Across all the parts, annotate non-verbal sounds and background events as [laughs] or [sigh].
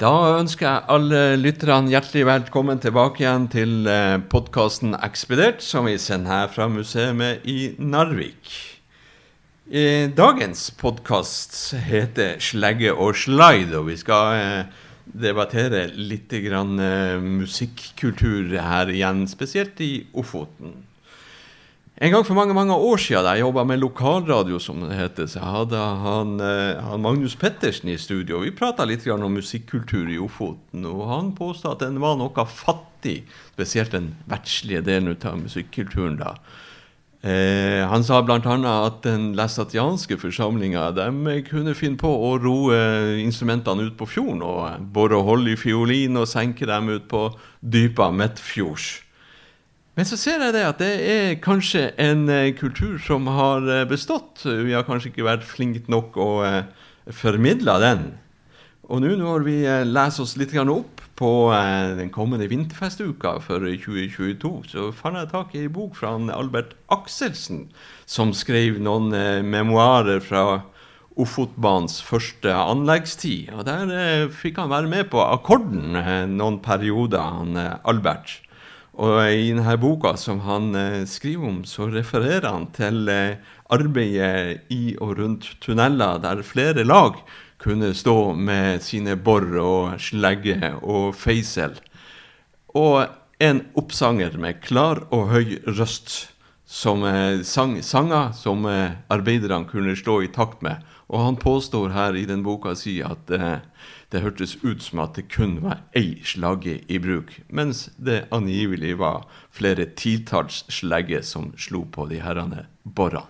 Da ønsker jeg alle lytterne hjertelig velkommen tilbake igjen til eh, podkasten Ekspedert, som vi sender her fra museet i Narvik. Dagens podkast heter Slegge og slide, og vi skal eh, debattere litt grann, eh, musikkultur her igjen, spesielt i Ofoten. En gang for mange mange år siden da jeg jobba med lokalradio, som det heter, så hadde han, eh, han Magnus Pettersen i studio. Vi prata litt om musikkultur i Ofoten, og han påstod at den var noe fattig, spesielt den verdslige delen av musikkulturen. da. Eh, han sa bl.a. at den læstatianske forsamlinga kunne finne på å roe instrumentene ut på fjorden og bore hold i fiolin og senke dem ut på dypa midtfjords. Men så ser jeg det at det er kanskje en eh, kultur som har eh, bestått. Vi har kanskje ikke vært flinke nok å eh, formidle den. Og nå når vi leser oss litt opp på den kommende vinterfestuka for 2022, så fant jeg tak i en bok fra Albert Akselsen, som skrev noen memoarer fra Ofotbanens første anleggstid. Og der fikk han være med på akkorden noen perioder, han Albert. Og i denne boka som han eh, skriver om, så refererer han til eh, arbeidet i og rundt tunneler der flere lag kunne stå med sine bor og slegge og feisel. Og en oppsanger med klar og høy røst som eh, sang sanger som arbeiderne kunne slå i takt med. Og han påstår her i den boka si at det hørtes ut som at det kun var ei slagge i bruk, mens det angivelig var flere titalls slegger som slo på de herrene borra.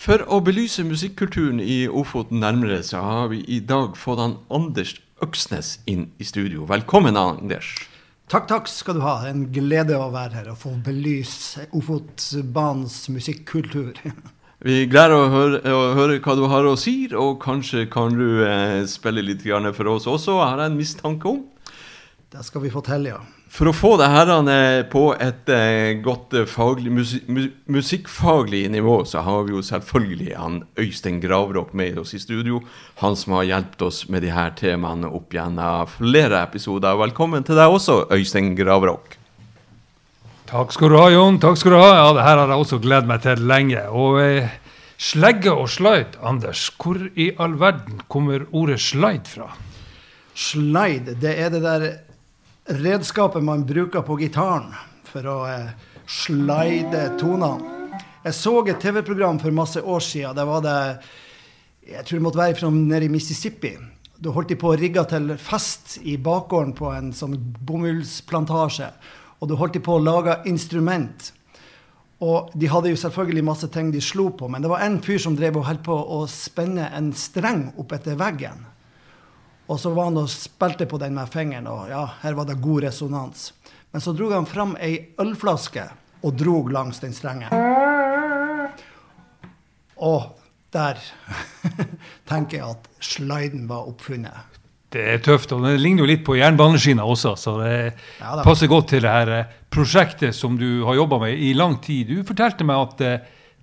For å belyse musikkulturen i Ofoten nærmere, så har vi i dag fått han Anders Øksnes inn i studio. Velkommen, Anders. Takk, takk skal du ha. En glede å være her og få belyse Ofotbanens musikkultur. [laughs] Vi gleder å høre, å høre hva du har å si, og kanskje kan du eh, spille litt for oss også, har jeg en mistanke om. Det skal vi fortelle, ja. For å få det herrene på et eh, godt eh, faglig, musi musikkfaglig nivå, så har vi jo selvfølgelig han Øystein Gravrok med oss i studio. Han som har hjulpet oss med de her temaene opp gjennom flere episoder. Velkommen til deg også, Øystein Gravrok. Takk skal du ha, Jon. Takk skal du ha. Ja, det her har jeg også gledet meg til lenge. Og eh, slegge og slide, Anders. Hvor i all verden kommer ordet slide fra? Slide, det er det der redskapet man bruker på gitaren for å eh, slide tonene. Jeg så et TV-program for masse år siden. Der var det Jeg tror det måtte være fra nede i Mississippi. Da holdt de på å rigge til fest i bakgården på en sånn bomullsplantasje. Og du holdt de på å lage instrument. Og de hadde jo selvfølgelig masse ting de slo på, men det var en fyr som drev og holdt på å spenne en streng opp etter veggen. Og så var han og spilte på den med fingeren, og ja, her var det god resonans. Men så dro han fram ei ølflaske og drog langs den strengen. Og der [laughs] tenker jeg at sliden var oppfunnet. Det er tøft, og det ligner jo litt på jernbaneskinner også, så det Ja passer godt til det her eh, prosjektet som du har jobba med i lang tid. Du fortalte meg at det,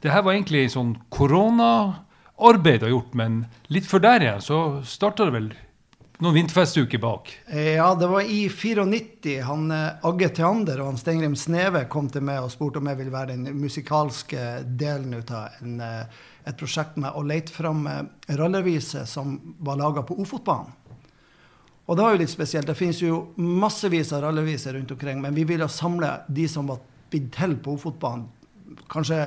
det her var egentlig sånn koronaarbeid du har gjort, men litt før der igjen så starta det vel noen vinterfestuker bak. Eh, Ja, det var i 94 han eh, Agge Theander og han Stengrim Sneve kom til meg og spurte om jeg ville være den musikalske delen ut av en, eh, et prosjekt med å lete fram eh, som var laga på Ofotbanen. Og det var jo litt spesielt. Det finnes jo massevis av ralleviser rundt omkring, men vi ville samle de som var blitt til på Ofotbanen. Kanskje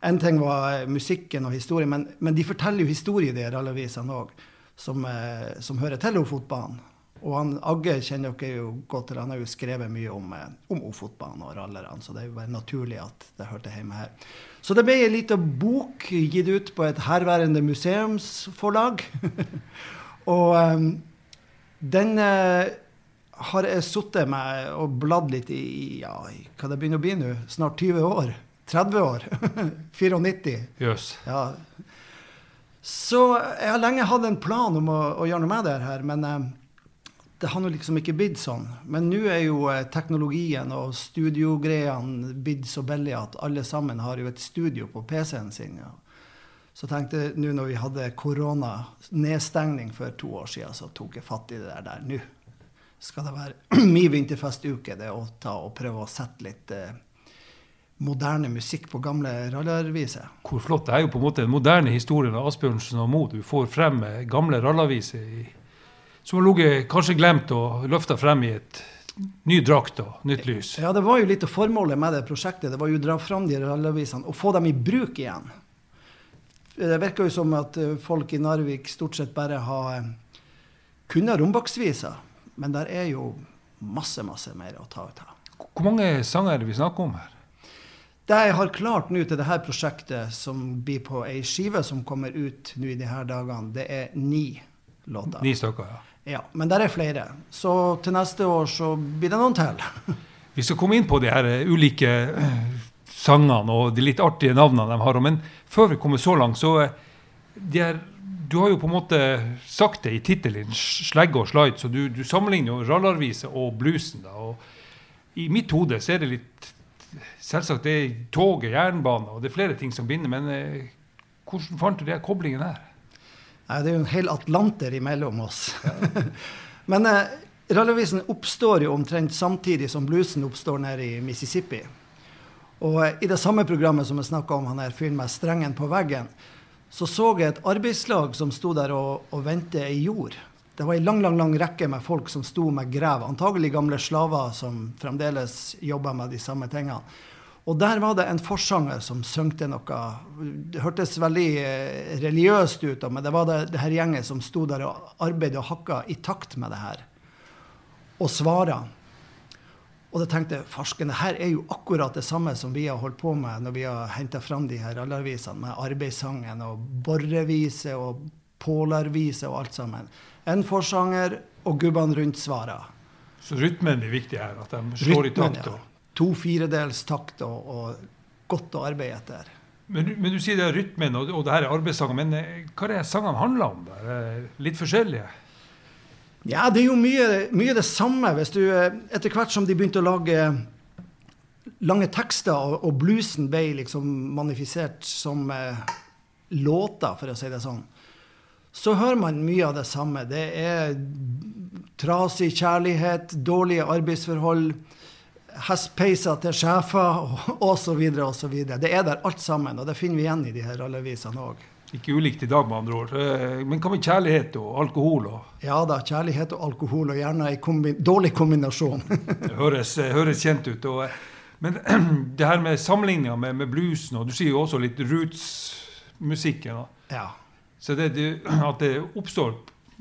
en ting var eh, musikken og historien, men, men de forteller jo historie, de rallevisene òg, som, eh, som hører til Ofotbanen. Og han, Agge kjenner dere jo godt til, han har jo skrevet mye om, eh, om Ofotbanen og rallerne, så det er jo bare naturlig at det hørte hjemme her. Så det ble ei lita bok gitt ut på et herværende museumsforlag. [laughs] og den eh, har jeg sittet med og bladd litt i, ja, hva det begynner å bli nå, snart 20 år. 30 år. [laughs] 94. Jøss. Ja. Så jeg har lenge hatt en plan om å, å gjøre noe med det her, men eh, det har nå liksom ikke blitt sånn. Men nå er jo eh, teknologien og studiogreiene blitt så billig at alle sammen har jo et studio på PC-en sin. Ja. Så tenkte jeg nå når vi hadde korona-nedstengning for to år siden, så tok jeg fatt i det der. der. Nå skal det være [clears throat] min vinterfestuke, det å ta og prøve å sette litt eh, moderne musikk på gamle rallarviser. Hvor flott. Det er jo på en måte den moderne historien av Asbjørnsen og Moe. Du får frem eh, gamle rallaviser som har ligget kanskje glemt og løfta frem i et ny drakt og nytt lys. Ja, det var jo litt av formålet med det prosjektet. Det var jo å dra fram de rallarvisene og få dem i bruk igjen. Det virker jo som at eh, folk i Narvik stort sett bare har eh, kunnet rombaksviser. Men der er jo masse, masse mer å ta ut av. Hvor mange sanger er det vi snakker om her? Det jeg har klart nå til dette prosjektet, som blir på ei skive som kommer ut nå i de her dagene, det er ni låter. Ni stykker, ja. Ja, men der er flere. Så til neste år så blir det noen til. Vi skal komme inn på de her eh, ulike sangene og de litt artige navnene de har. Men før vi kommer så langt, så eh, de Du har jo på en måte sagt det i tittelen, slegge og slide, så du, du sammenligner jo rallarvise og bluesen. da, og I mitt hode så er det litt Selvsagt det er toget, jernbane og det er flere ting som binder, men eh, hvordan fant du de koblingen her? Nei, det er jo en hel atlanter imellom oss. [laughs] Men eh, rallarvisen oppstår jo omtrent samtidig som bluesen oppstår nede i Mississippi. Og eh, i det samme programmet som jeg snakka om, han her fyren med strengen på veggen, så så jeg et arbeidslag som sto der og, og vendte ei jord. Det var ei lang, lang, lang rekke med folk som sto med grev. Antagelig gamle slaver som fremdeles jobba med de samme tingene. Og der var det en forsanger som syngte noe Det hørtes veldig eh, religiøst ut, men det var det, det her gjengen som sto der og arbeidet og hakka i takt med det her. Og svara. Og da tenkte jeg farsken, det her er jo akkurat det samme som vi har holdt på med når vi har henta fram de her rallarvisene med arbeidssangen og borrevise og pålarvise og alt sammen. En forsanger og gubbene rundt svarer. Så rytmen er viktig her, at de slår i Rytmen, takt. ja. To firedels takt og, og godt å arbeide etter. Men, men du sier det er rytmen og, og det her er arbeidssanger, men eh, hva er det sangene handler om? der? Eh, Litt forskjellige? Ja, det er jo mye, mye det samme. Hvis du, eh, etter hvert som de begynte å lage lange tekster, og, og bluesen ble liksom manifisert som eh, låter, for å si det sånn, så hører man mye av det samme. Det er trasig kjærlighet, dårlige arbeidsforhold, hestpeiser til sjefer osv. osv. Det er der alt sammen, og det finner vi igjen i de her rallarvisene òg. Ikke ulikt i dag, med andre ord. Eh, Men hva med kjærlighet og alkohol? Og Ja da, kjærlighet og alkohol, og gjerne en kombi dårlig kombinasjon. [laughs] det høres, eh, høres kjent ut. Og, eh, men [clears throat] det her med sammenligninga med, med bluesen, og du sier jo også litt roots-musikken. ja. Så det, det, [clears throat] at det oppstår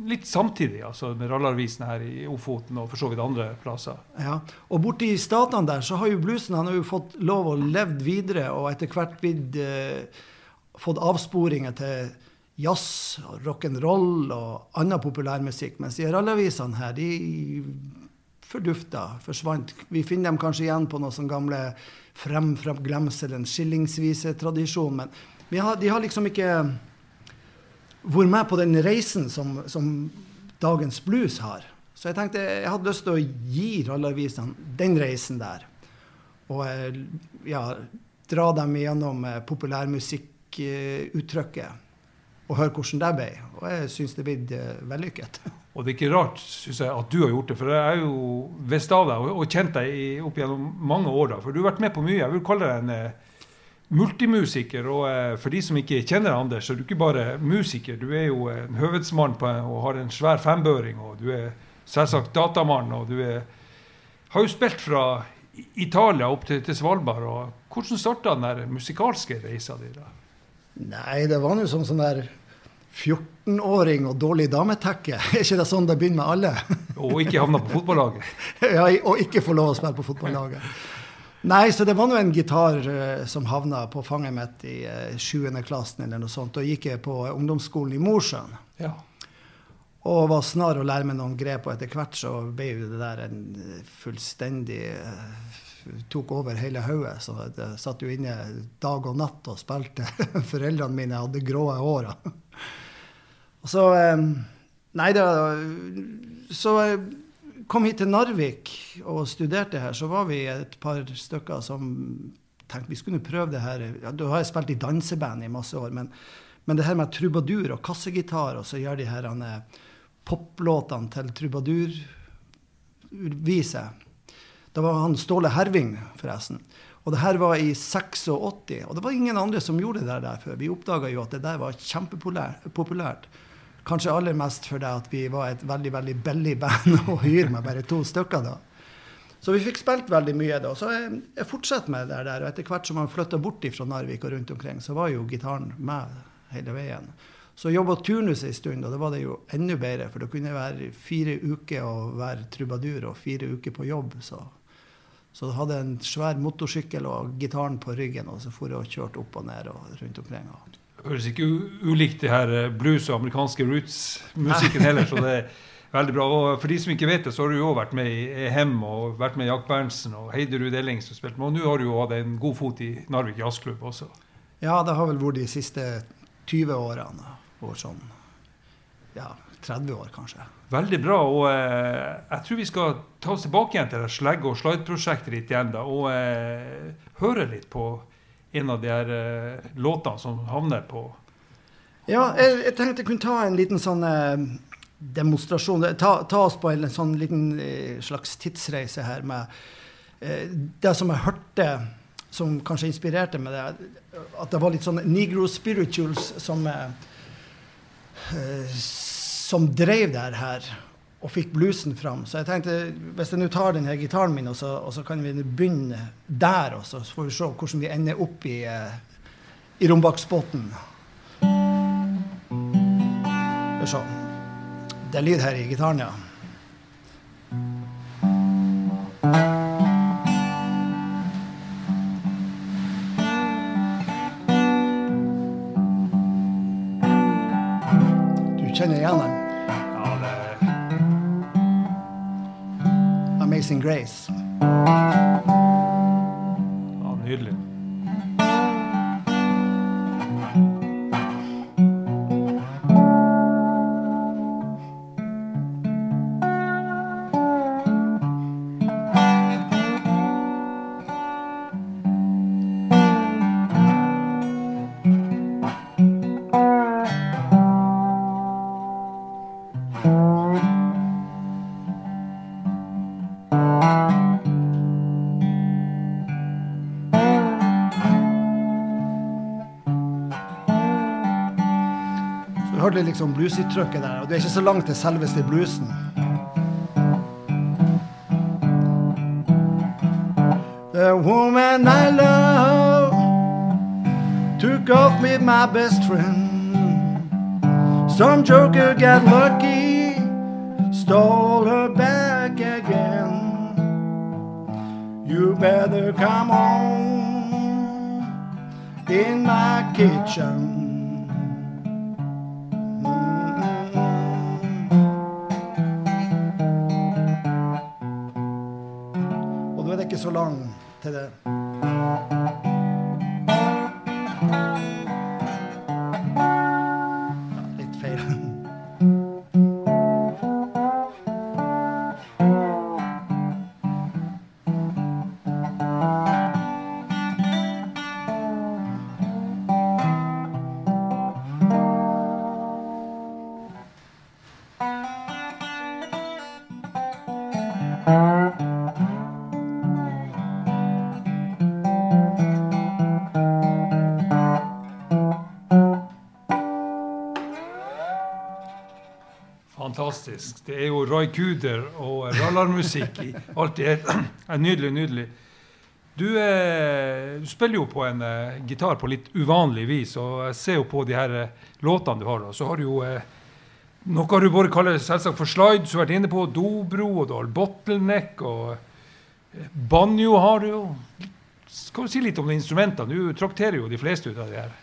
litt samtidig, altså med rallarvisen her i Ofoten og for så vidt andre plasser. Ja, og borti statene der så har jo bluesen han har jo fått lov å levd videre og etter hvert blitt eh, fått avsporinger til jazz, rock'n'roll og annen populærmusikk. Mens de rallavisene her, de fordufta, forsvant. Vi finner dem kanskje igjen på noen sånn gamle frem fra glemselen, skillingsvisetradisjon, men har, de har liksom ikke vært med på den reisen som, som dagens blues har. Så jeg tenkte jeg hadde lyst til å gi rallavisene den reisen der. Og eh, ja, dra dem gjennom eh, populærmusikkuttrykket. Og høre hvordan det ble. Og jeg syns det ble eh, vellykket. [laughs] Og det er ikke rart synes jeg, at du har gjort det, for jeg har jo visst av deg og, kjent deg i, opp gjennom mange år. da, For du har vært med på mye. Jeg vil kalle deg en eh, multimusiker. Og eh, for de som ikke kjenner deg, Anders, så er du ikke bare musiker. Du er jo en høvedsmann på, og har en svær fembøring. Og du er selvsagt datamann. Og du er, har jo spilt fra Italia opp til, til Svalbard. og Hvordan starta den der musikalske reisa di? da? Nei, det var nå som sånn der 14-åring og dårlig dametekke. [laughs] Er ikke det sånn det begynner med alle? [laughs] og ikke havna på fotballaget? ja, og ikke få lov å spille på fotballaget. Nei, så det var nå en gitar uh, som havna på fanget mitt i sjuende klassen eller noe sånt. Da gikk jeg på ungdomsskolen i Mosjøen. Ja. Og var snar å lære meg noen grep, og etter hvert så ble jo det der en fullstendig uh, tok over hele hodet. Så jeg satt jo inne dag og natt og spilte. [laughs] Foreldrene mine hadde grå hår. [laughs] Og så Nei, da Så jeg kom hit til Narvik og studerte her, så var vi et par stykker som tenkte vi skulle prøve det her. Ja, da har jeg spilt i danseband i masse år, men, men det her med trubadur og kassegitar, og så gjør de her poplåtene til trubadurvise Det var han Ståle Herving, forresten. Og det her var i 86, og det var ingen andre som gjorde det der før. Vi oppdaga jo at det der var kjempepopulært. Kanskje aller mest fordi at vi var et veldig veldig billig band [laughs] å hyre med bare to stykker. da. Så vi fikk spilt veldig mye da. Så jeg, jeg fortsatte med det der. Og etter hvert som man flytta bort fra Narvik og rundt omkring, så var jo gitaren med hele veien. Så jobba turnus ei stund, og da var det jo enda bedre. For det kunne være fire uker å være trubadur og fire uker på jobb. Så så jeg hadde en svær motorsykkel og gitaren på ryggen, og så for jeg og kjørte opp og ned og rundt omkring. Det høres ikke ulikt det her eh, blues og amerikanske roots-musikken heller. så det er [laughs] veldig bra. Og for de som ikke vet det, så har du jo vært med i EHEM og vært med Jack Berntsen og Heiderud Elling som spilte med. Og nå har du jo hatt en god fot i Narvik jazzklubb også. Ja, det har vel vært de siste 20 årene. Og sånn ja, 30 år, kanskje. Veldig bra. og eh, Jeg tror vi skal ta oss tilbake igjen til det slegge- og slide-prosjektet ditt igjen. da, Og eh, høre litt på en av de her eh, låtene som havner på Ja, jeg, jeg, tenkte jeg kunne ta en liten sånn eh, demonstrasjon. Ta, ta, oss på en, sånn liten eh, slags tidsreise her med eh, det som jeg hørte som kanskje inspirerte meg det, at det var litt sånn negro spirituals som som drev det her og fikk bluesen fram. Så jeg tenkte hvis jeg nå tar denne gitaren min, og så, og så, kan vi begynne der, og så får vi se hvordan vi ender opp i, uh, i Rombaksbotn. Vi. Det er lyd her i gitaren, ja. Ja, det Amazing Grace. Liksom bluesuttrykket der. Og det er ikke så langt til selveste bluesen. The woman I love took off with my best friend. Some joker got lucky, stole her back again. You better come on in my kitchen. Så lang til. Fantastisk. Det er jo Roy Kuder og rallarmusikk i alt det. Er [clears throat] Nydelig, nydelig. Du, eh, du spiller jo på en eh, gitar på litt uvanlig vis, og jeg ser jo på de her eh, låtene du har, Og så har du jo eh, noe du bare kaller selvsagt for slide, som du har vært inne på, dobro, og du har bottleneck, og eh, banjo har du jo. Skal du si litt om instrumentene? Du trakterer jo de fleste ut av de her.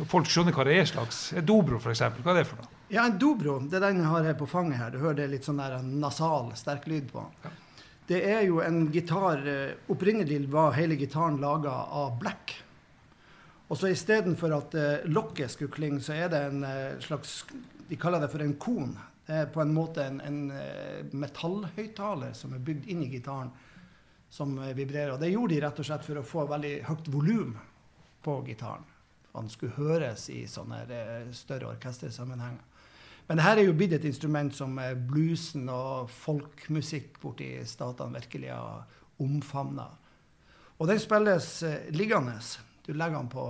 Så folk skjønner hva det er slags. En Dobro, f.eks. Hva er det for noe? Ja, en dobro. Det er den jeg har her på fanget her. Du hører det litt sånn der nasal, sterk lyd på den. Det er jo en gitar eh, Opprinnelig var hele gitaren laga av blekk. Og så istedenfor at eh, lokket skulle klinge, så er det en eh, slags De kaller det for en kon. Det er på en måte en, en eh, metallhøyttaler som er bygd inn i gitaren, som eh, vibrerer. Og det gjorde de rett og slett for å få veldig høyt volum på gitaren. Han skulle høres i sånne eh, større orkestersammenhenger. Men det her er jo blitt et instrument som eh, bluesen og folkmusikk borti statene virkelig har omfavna. Og den spilles eh, liggende. Du legger den på,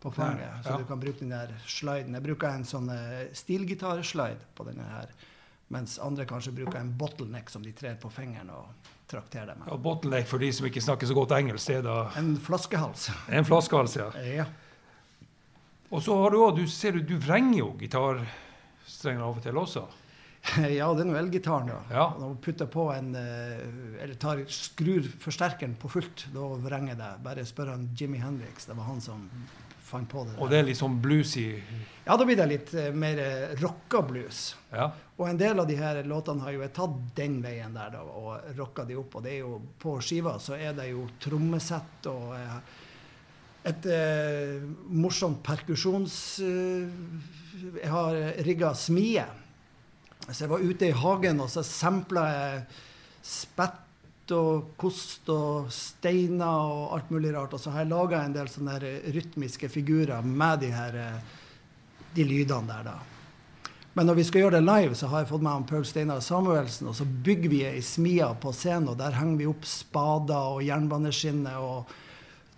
på fanget, Ja, så du kan bruke den der sliden. Jeg bruker en sånn stilgitarslide på denne her, mens andre kanskje bruker en bottleneck som de trer på fingeren og trakterer det med. Ja, bottleneck for de som ikke snakker så godt engelsk, er da En flaskehals. en flaskehals, ja. Ja. Og så har du òg Du ser du, du vrenger jo gitarstrenger av og til også. [laughs] Ja, det er nå elgitaren, da. Ja. Når du putter på en eh, Eller tar, skrur forsterkeren på fullt, da vrenger det. Bare spør han Jimmy Hendrix. Det var han som fant på det. Og det er litt sånn bluesy Ja, da blir det litt eh, mer eh, rocka blues. Ja. Og en del av de her låtene har jo jeg tatt den veien der da, og rocka de opp. Og det er jo på skiva så er det jo trommesett og eh, et eh, morsomt perkusjons... Eh, jeg har rigga smie. Så jeg var ute i hagen, og så sampla jeg spett og kost og steiner og alt mulig rart. Og så har jeg laga en del sånne her rytmiske figurer med de her eh, de lydene der, da. Men når vi skal gjøre det live, så har jeg fått med han Paul Steinar Samuelsen, og så bygger vi ei smia på scenen, og der henger vi opp spader og jernbaneskinner og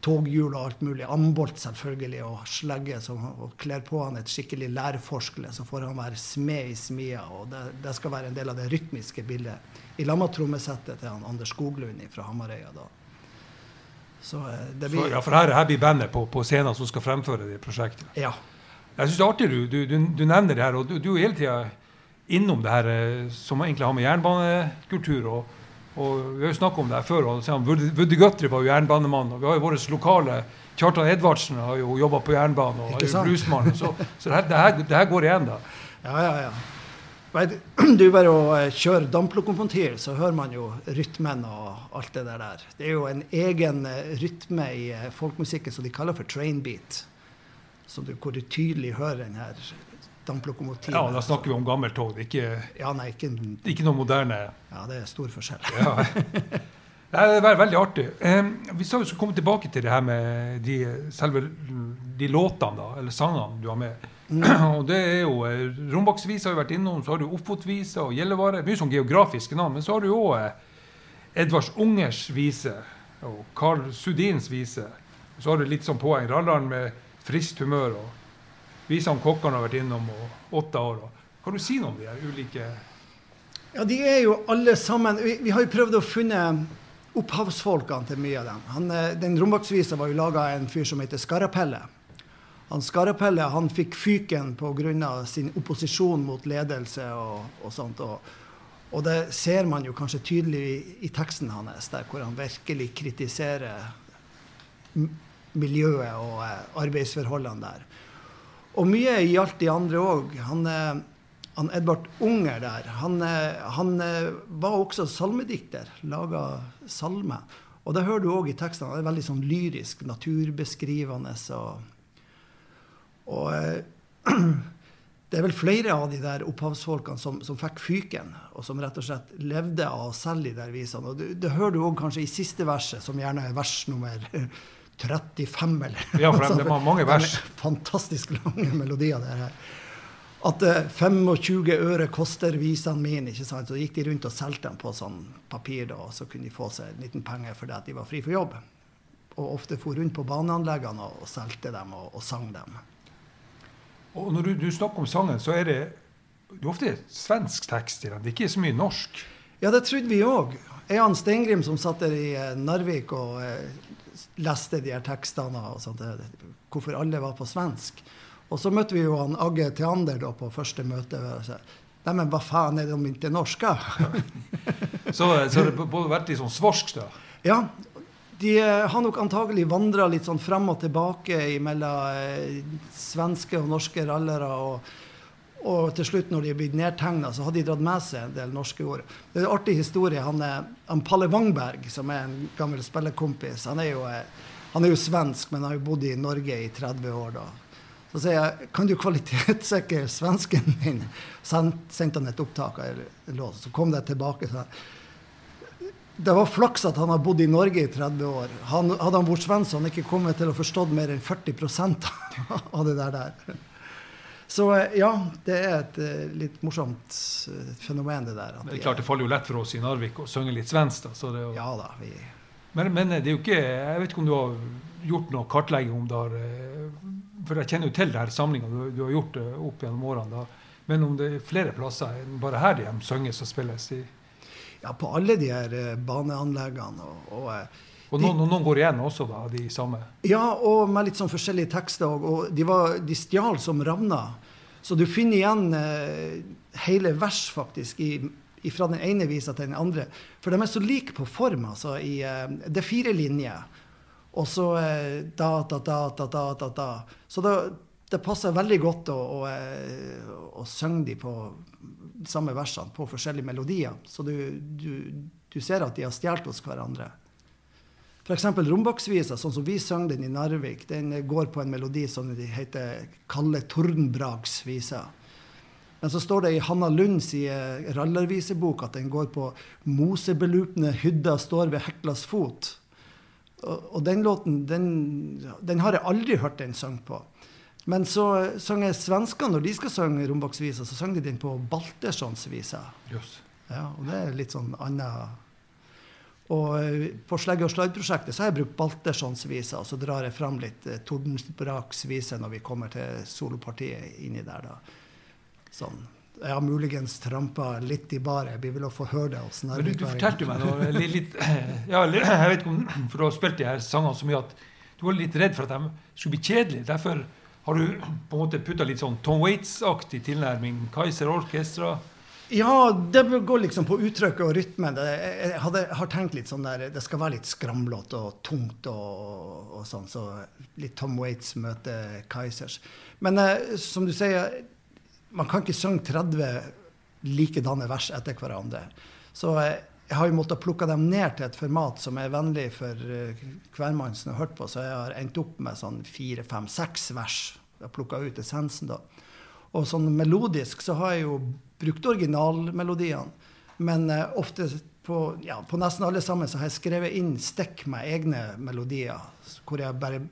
toghjul og alt mulig. Ambolt selvfølgelig, og slegge, Så, og kler på han et skikkelig lærforskle, så får han være smed i smia, og det, det skal være en del av det rytmiske bildet. I lag med trommesettet til han Anders Skoglund fra Hamarøya da. Så eh, det blir... blir ja, for her, her blir bandet på, på scenen som skal fremføre det prosjektet. Ja. Jeg syns det er artig du, du, du, du nevner det her, og du, du er hele tida innom det her eh, som egentlig har med jernbanekultur og, og Vi har jo snakket om det her før. Woody Guthrie var jo jernbanemann. og Vi har jo vår lokale Kjartan Edvardsen har jo jobba på jernbanen og er jo bluesmann. Så, så det, her, det, her, det her går igjen, da. Ja, ja, ja. Vet, Det [clears throat] er bare å eh, kjøre damplokomotiv, så hører man jo rytmen og alt det der. Det er jo en egen eh, rytme i folkemusikken folkmusikken som de kaller for train beat. Så du, hvor du tydelig hører den her damplokomotivet. Ja, Da snakker vi om gammelt tog. Er ikke, Ja, nei, ikke ikke noe moderne. Ja, det er stor forskjell. Ja. [laughs] Det er veldig artig. Vi skal jo komme tilbake til det her med de, selve de låtene, da, eller sangene du har med. og det er jo eh, Rombaksvisa har vi vært innom, så har du Ofotvisa og Gjellevare. Mye sånn geografiske navn. Men så har du jo eh, Edvards Ungers vise og Carl Sudins vise. Så har du litt sånn poeng. Rallaren med friskt humør og visa om kokkene har vært innom og åtte år. Og. Kan du si noe om de her ulike Ja, de er jo alle sammen Vi, vi har jo prøvd å finne opphavsfolkene til mye av dem. Han, eh, den Rombaksvisa var jo laga av en fyr som heter Skarapelle. han Skarapelle han fikk fyken pga. sin opposisjon mot ledelse og, og sånt. Og, og, det ser man jo kanskje tydelig i, i teksten hans, der hvor han virkelig kritiserer miljøet og eh, arbeidsforholdene der. Og mye gjaldt de andre òg. Han, eh, han, Edvard Unger der, han, eh, han eh, var også salmedikter. Laga salme. Og det hører du òg i tekstene. Han er veldig sånn lyrisk, naturbeskrivende. Og, og [clears throat] det er vel flere av de der opphavsfolkene som, som, fikk fyken, og som rett og slett levde av å selge de der visene. Og det, det hører du òg kanskje i siste verset, som gjerne er vers nummer 35, eller Ja, for de, de har mange vers. [laughs] Fantastisk lange melodier, det her. At uh, 25 øre koster visene mine. ikke sant? Så gikk de rundt og solgte dem på sånn papir, da, og så kunne de få seg en liten penge fordi at de var fri for jobb. Og ofte for rundt på baneanleggene og, og solgte dem og, og sang dem. Og når du, du, snakker om sangen, så er det, det er ofte svensk tekst i den. Det er ikke så mye norsk. Ja, det trodde vi òg. Jan Steingrim som satt der i eh, Narvik og eh, leste de her tekstene og sånt, hvorfor alle var på svensk. Og så møtte vi jo han Agge Theander da på første møte. Nei, men hva faen er de ikke norske? [laughs] så, så det både vært litt sånn svorsk, da? Ja, de eh, har nok antagelig vandra litt sånn frem og tilbake mellom svenske og norske rallere. Og, og, til slutt, når de er blitt nedtegna, så har de dratt med seg en del norske ord. Det er en artig historie. Han, er, han Palle Wangberg, som er en gammel spillekompis, han er, jo, eh, han er jo svensk, men har jo bodd i Norge i 30 år. da. Så sier jeg kan du kvalitetssikre svensken min? Så sendte han et opptak av en låt. Så kom det tilbake. Så det var flaks at han har bodd i Norge i 30 år. Han, hadde han vært svensk, hadde han ikke kommet til å forstått mer enn 40% av det der. der. Så eh, ja, det er et uh, litt morsomt uh, fenomen, det der. men det er klart det faller jo lett for oss i Narvik å synge litt svensk. da. Jo... Ja da, vi... men, men, det er jo ikke Jeg vet ikke om du har gjort noe kartlegging om det har For jeg kjenner jo til denne samlinga du, du, har gjort opp gjennom årene. da, Men om det er flere plasser enn bare her de synges og spilles? i ja, på alle de her eh, baneanleggene. Og, og, eh, og noen, noen, går igjen også, da, de samme? Ja, og med litt sånn forskjellige tekster. Og, og de, var, de stjal som ravna. Så du finner igjen eh, hele vers, faktisk, i, fra den ene visa til den andre. For de er så like på form. altså. I, eh, det er fire linjer. Og så eh, da, da, da, da, da, da, da. Så da, det passer veldig godt å, å, å synge de på de samme versene på forskjellige melodier. Så du, du, du ser at de har stjålet hos hverandre. F.eks. Rombaksvisa, sånn som vi sang den i Narvik, den går på en melodi som de heter Kalle Tordenbrags vise. Men så står det i Hanna Lunds eh, rallarvisebok at den går på 'Mosebelupne hydda står ved Heklas fot'. Og, og den låten, den, den, har jeg aldri hørt den sunget på. Men så synger svenskene, når de skal synge Rombaksvisa, så sang de den på Balterssonsvisa. Yes. Ja, og det er litt sånn annet og eh, på Slegge og Sladd-prosjektet så har jeg brukt Baltersonsvisa, og så drar jeg fram litt eh, Tordensbraksvise når vi kommer til solopartiet inni der, da. Sånn. Jeg har muligens trampa litt i baret. Vi vil få høre det. Men du, du fortalte meg noe litt, litt, [clears throat] ja, [clears throat] Jeg vet ikke om For du har spilt de her sangene så mye at du var litt redd for at de skulle bli kjedelige. Derfor har du på en måte putta litt sånn Tom Waits-aktig tilnærming? Kaiser Orkestra? Ja, det går liksom på uttrykket og rytmen. Jeg hadde, har tenkt litt sånn der Det skal være litt skramlete og tungt og, og, sånn. Så litt Tom Waits møter Kaizers. Men eh, som du sier, man kan ikke synge 30 likedanne vers etter hverandre. Så eh, jeg har jo måttet plukke dem ned til et format som er vennlig for eh, hvermann som har hørt på, så jeg har endt opp med sånn fire, fem, seks vers. Jeg har plukka ut essensen, da. Og sånn melodisk så har jeg jo brukt originalmelodiene. Men uh, ofte på, ja, på, nesten alle sammen så har jeg skrevet inn stikk med egne melodier. Hvor jeg bare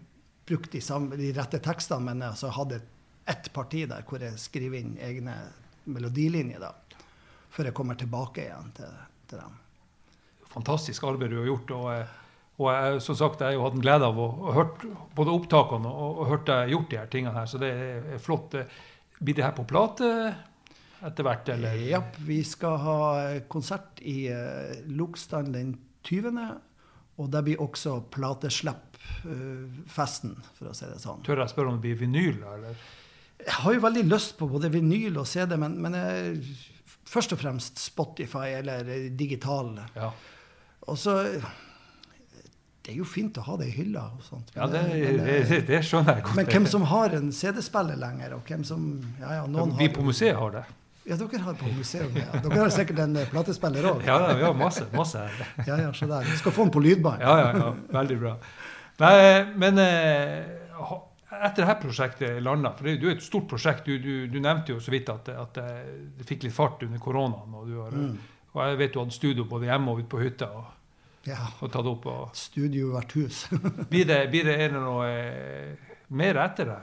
brukte de, de rette tekstene, men altså hadde ett parti der hvor jeg skriver inn egne melodilinjer. da, Før jeg kommer tilbake igjen til, til dem fantastisk arbeid du har gjort. og, eh, og jeg, som sagt, jeg har hatt glede av å å hørt både opptakene og, og hørt deg gjort de her tingene her, så det er flott. Blir det her på plate etter hvert, eller? Ja, vi skal ha konsert i uh, Lokstrand den 20., og det blir også plateslipp kjøpfesten, for å si det sånn. Tør jeg spørre om det blir vinyl, eller? Jeg har jo veldig lyst på både vinyl og CD, men, men jeg, først og fremst Spotify eller digital. Ja. Og så Det er jo fint å ha det i hylla og sånt. Ja, det, men, det, [laughs] det skjønner jeg godt. men hvem som har en CD-spiller lenger, og hvem som Ja, ja, Vi på museet har det. Ja, dere har på museum, ja. Dere har sikkert en eh, platespiller òg. Ja, ja, vi har masse. masse her. Ja, ja, så der. Du skal få den på lydbånd. Ja, ja, ja. Veldig bra. Nei, men eh, etter dette prosjektet landa, for det er jo et stort prosjekt Du, du, du nevnte jo så vidt at, at eh, det fikk litt fart under koronaen. Og, du har, Mm. og jeg vet du hadde studio både hjemme og ute på hytta og, Ja. og tatt opp. Og, Studio hvert hus. blir, det, blir det er det noe eh, mer etter det?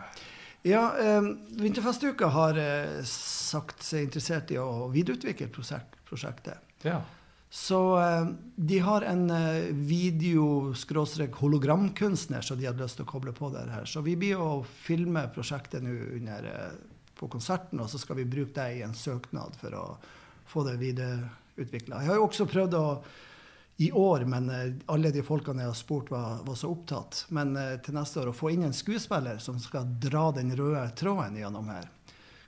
Ja, eh, Vinterfestuka har eh, sagt seg interessert i å videreutvikle prosjekt, prosjektet. Ja. Så eh, de har en eh, video-hologramkunstner som de hadde lyst til å koble på det her. Så vi blir å filme prosjektet nå under eh, på konserten, og så skal vi bruke det i en søknad for å få det videreutvikla. Jeg har jo også prøvd å i år, men eh, alle de folkene jeg har spurt, var, var så opptatt. Men eh, til neste år å få inn en skuespiller som skal dra den røde tråden gjennom her.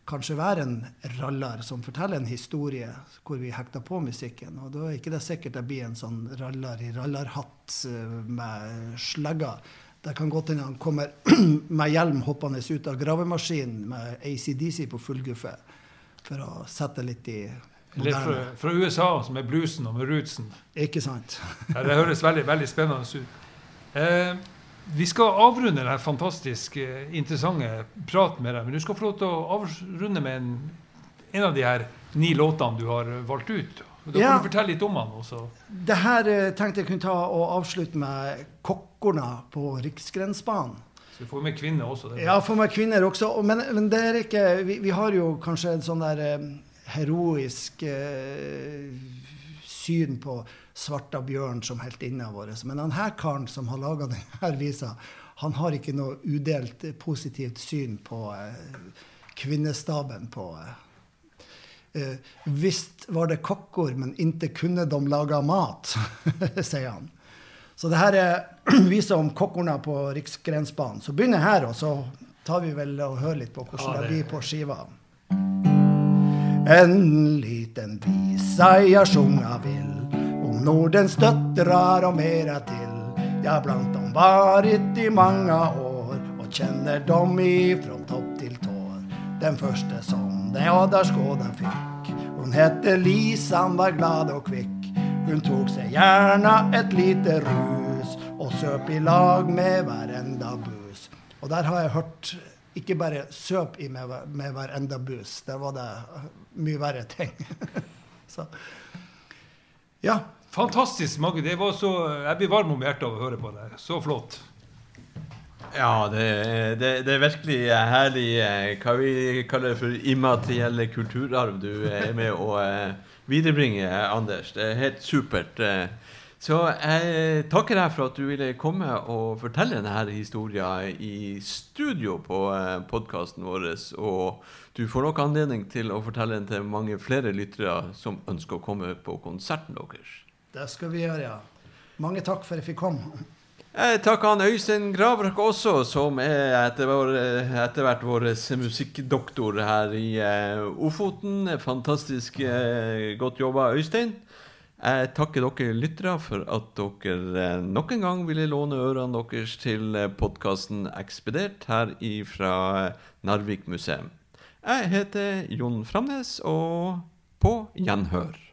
Kanskje være en raller som forteller en historie hvor vi hekter på musikken. Og da er ikke det sikkert det blir en sånn raller i rallarhatt eh, med slegger. Det kan godt hende han kommer [clears throat] med hjelm hoppende ut av gravemaskinen med ACDC på full guffe. For å sette litt i Litt fra, fra USA, som er bluesen og med rootsen. Ikke sant? [laughs] Ja, det høres veldig, veldig spennende ut. Eh, vi skal avrunde denne fantastisk eh, interessante praten med deg, men du skal få lov til å avrunde med en, en av de her ni låtene du har valgt ut. Da Da Ja. kan du fortelle litt om den også. Det her eh, tenkte jeg kunne ta og avslutte med Kokkorna på Riksgrensbanen. Så du får med kvinner også. Ja, får med kvinner også. Men, men det er ikke vi, vi har jo kanskje en sånn der eh, heroisk eh, syn på Svarta bjørn som heltinna vår. Men han her karen som har laga denne visa, han har ikke noe udelt eh, positivt syn på eh, kvinnestaben på eh, eh, Visst var det kokker, men inte kunne de laga mat, [laughs] sier han. Så det her er [clears throat] visa om kokkorna på Riksgrensbanen. Så begynner her, og så tar vi vel og hører litt på hvordan Ja, det det- blir på skiva. En liten visa jeg sjunga vil om Nordens døttrar og mera til. Jeg blant dem varit i mange år og kjenner dem ifrån topp til tår. Den første som de Adarskåda fikk, hun hette Lisan, var glad og kvikk. Hun tok seg gjerne et lite rus og søp i lag med hver enda bus. Og der har jeg hørt ikke bare søp i med, med hver enda bus. Der var det mye verre ting. [laughs] Så ja. Fantastisk, Magge. Det var så, jeg blir varm om hjertet av å høre på deg. Så flott. Ja, det, det, det er virkelig herlig eh, hva vi kaller for immaterielle kulturarv du er med å eh, viderebringe, Anders. Det er helt supert. Eh. Så jeg takker deg for at du ville komme og fortelle denne historien i studio på podkasten vår. Og du får nok anledning til å fortelle den til mange flere lyttere som ønsker å komme på konserten deres. Det skal vi gjøre, ja. Mange takk for at jeg fikk komme. Jeg takker han Øystein Gravrak også, som er etter, vår, etter hvert vår musikkdoktor her i eh, Ofoten. Fantastisk eh, godt jobba, Øystein. Jeg takker dere lyttere for at dere eh, nok en gang ville låne ørene deres til eh, podkasten Ekspedert her fra Narvik museum. Jeg heter Jon Framnes, og på gjenhør.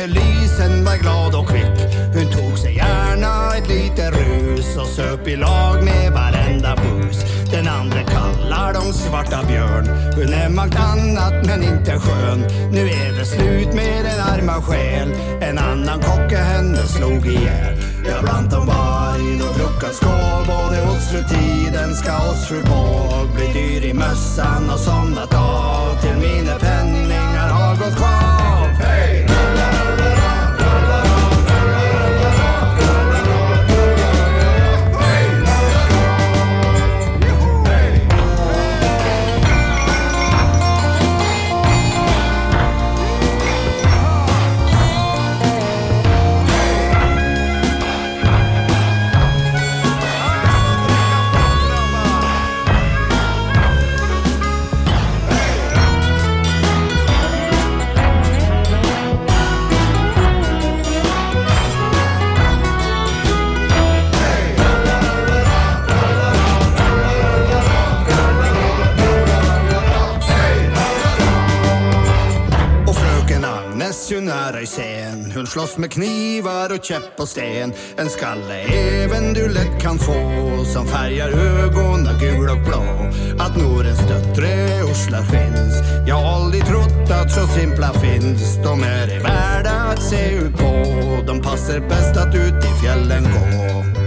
brukte lysen, var glad og kvikk. Hun tok seg gjerne et lite rus og søp i lag med hverenda bus. Den andre kallar dem Svarta Bjørn. Hun er makt annet men inte skjøn Nu er det slut med den arma sjel En annen kocke henne slog i hjel Ja, blant dem var in och druckit skål. Både Oslotiden ska Oslo på. Blir dyr i mössan og somnat av Til mine penner slåss med knivar och käpp och sten. En skalle även du lätt kan få Som färgar ögonen gul och blå. Att Nordens döttre Osla finns. Jag har aldrig trott så simpla finns. De är värda att se ut på. De passer bäst att ut i fjällen gå